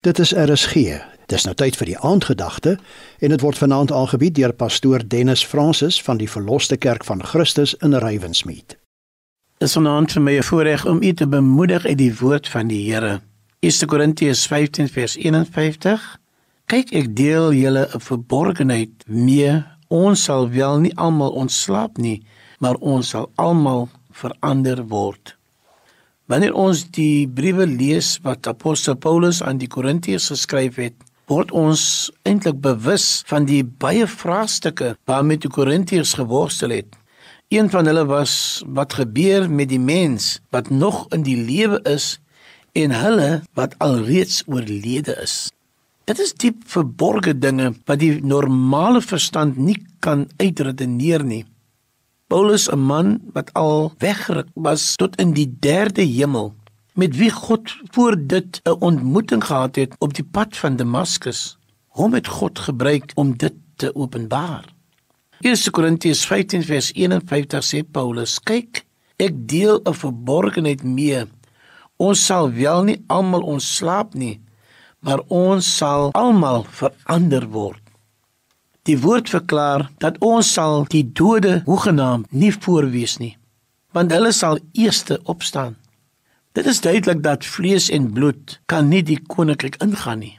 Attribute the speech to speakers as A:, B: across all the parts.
A: Dit is RSG. Dis nou tyd vir die aandgedagte en dit word vanaand aangebied deur pastoor Dennis Francis van die Verloste Kerk van Christus in Rywensmeet.
B: Dis vanaand vir my 'n voorreg om u te bemoedig uit die woord van die Here. 1 Korintiërs 15 vers 51. Kyk, ek deel julle 'n verborgenheid mee. Ons sal wel nie almal ontslaap nie, maar ons sal almal verander word. Wanneer ons die briewe lees wat apostel Paulus aan die Korintiërs geskryf het, word ons eintlik bewus van die baie vraagstukke waarmee die Korintiërs geworstel het. Een van hulle was wat gebeur met die mens wat nog in die lewe is en hulle wat alreeds oorlede is. Dit is diep verborgde dinge wat die normale verstand nie kan uitredeneer nie. Paulus 'n man wat al weggeruk was tot in die derde hemel met wie God voor dit 'n ontmoeting gehad het op die pad van Damaskus hom het God gebruik om dit te openbaar. 1 Korintiërs 15 vers 51 sê Paulus kyk ek deel 'n verborgenheid mee. Ons sal wel nie almal ontslaap nie maar ons sal almal verander word Die woord verklaar dat ons sal die dode hoegenaamd nie voorwees nie, want hulle sal eerste opstaan. Dit is duidelik dat vlees en bloed kan nie die koninkryk ingaan nie.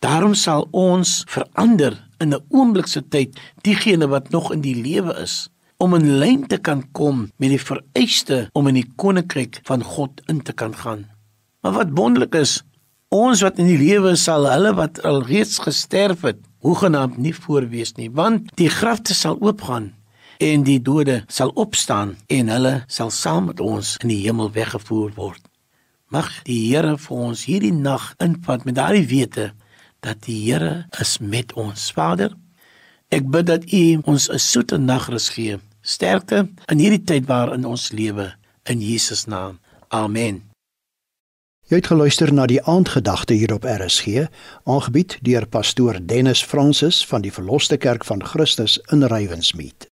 B: Daarom sal ons verander in 'n oomblikse tyd diegene wat nog in die lewe is om in lyn te kan kom met die vereiste om in die koninkryk van God in te kan gaan. Maar wat wonderlik is, ons wat in die lewe sal hulle wat al reeds gesterf het hoegenaamd nie voorwees nie, want die grafte sal oopgaan en die dode sal opstaan en hulle sal saam met ons in die hemel weggevoer word. Mag die Here vir ons hierdie nag invat met daardie wete dat die Here is met ons. Vader, ek bid dat U ons 'n soete nagrus gee. Sterkte in hierdie tyd waarin ons lewe in Jesus naam. Amen.
A: Jy het geluister na die aandgedagte hier op RSG, aangebied deur pastoor Dennis Francis van die Verloste Kerk van Christus in Rywensmeet.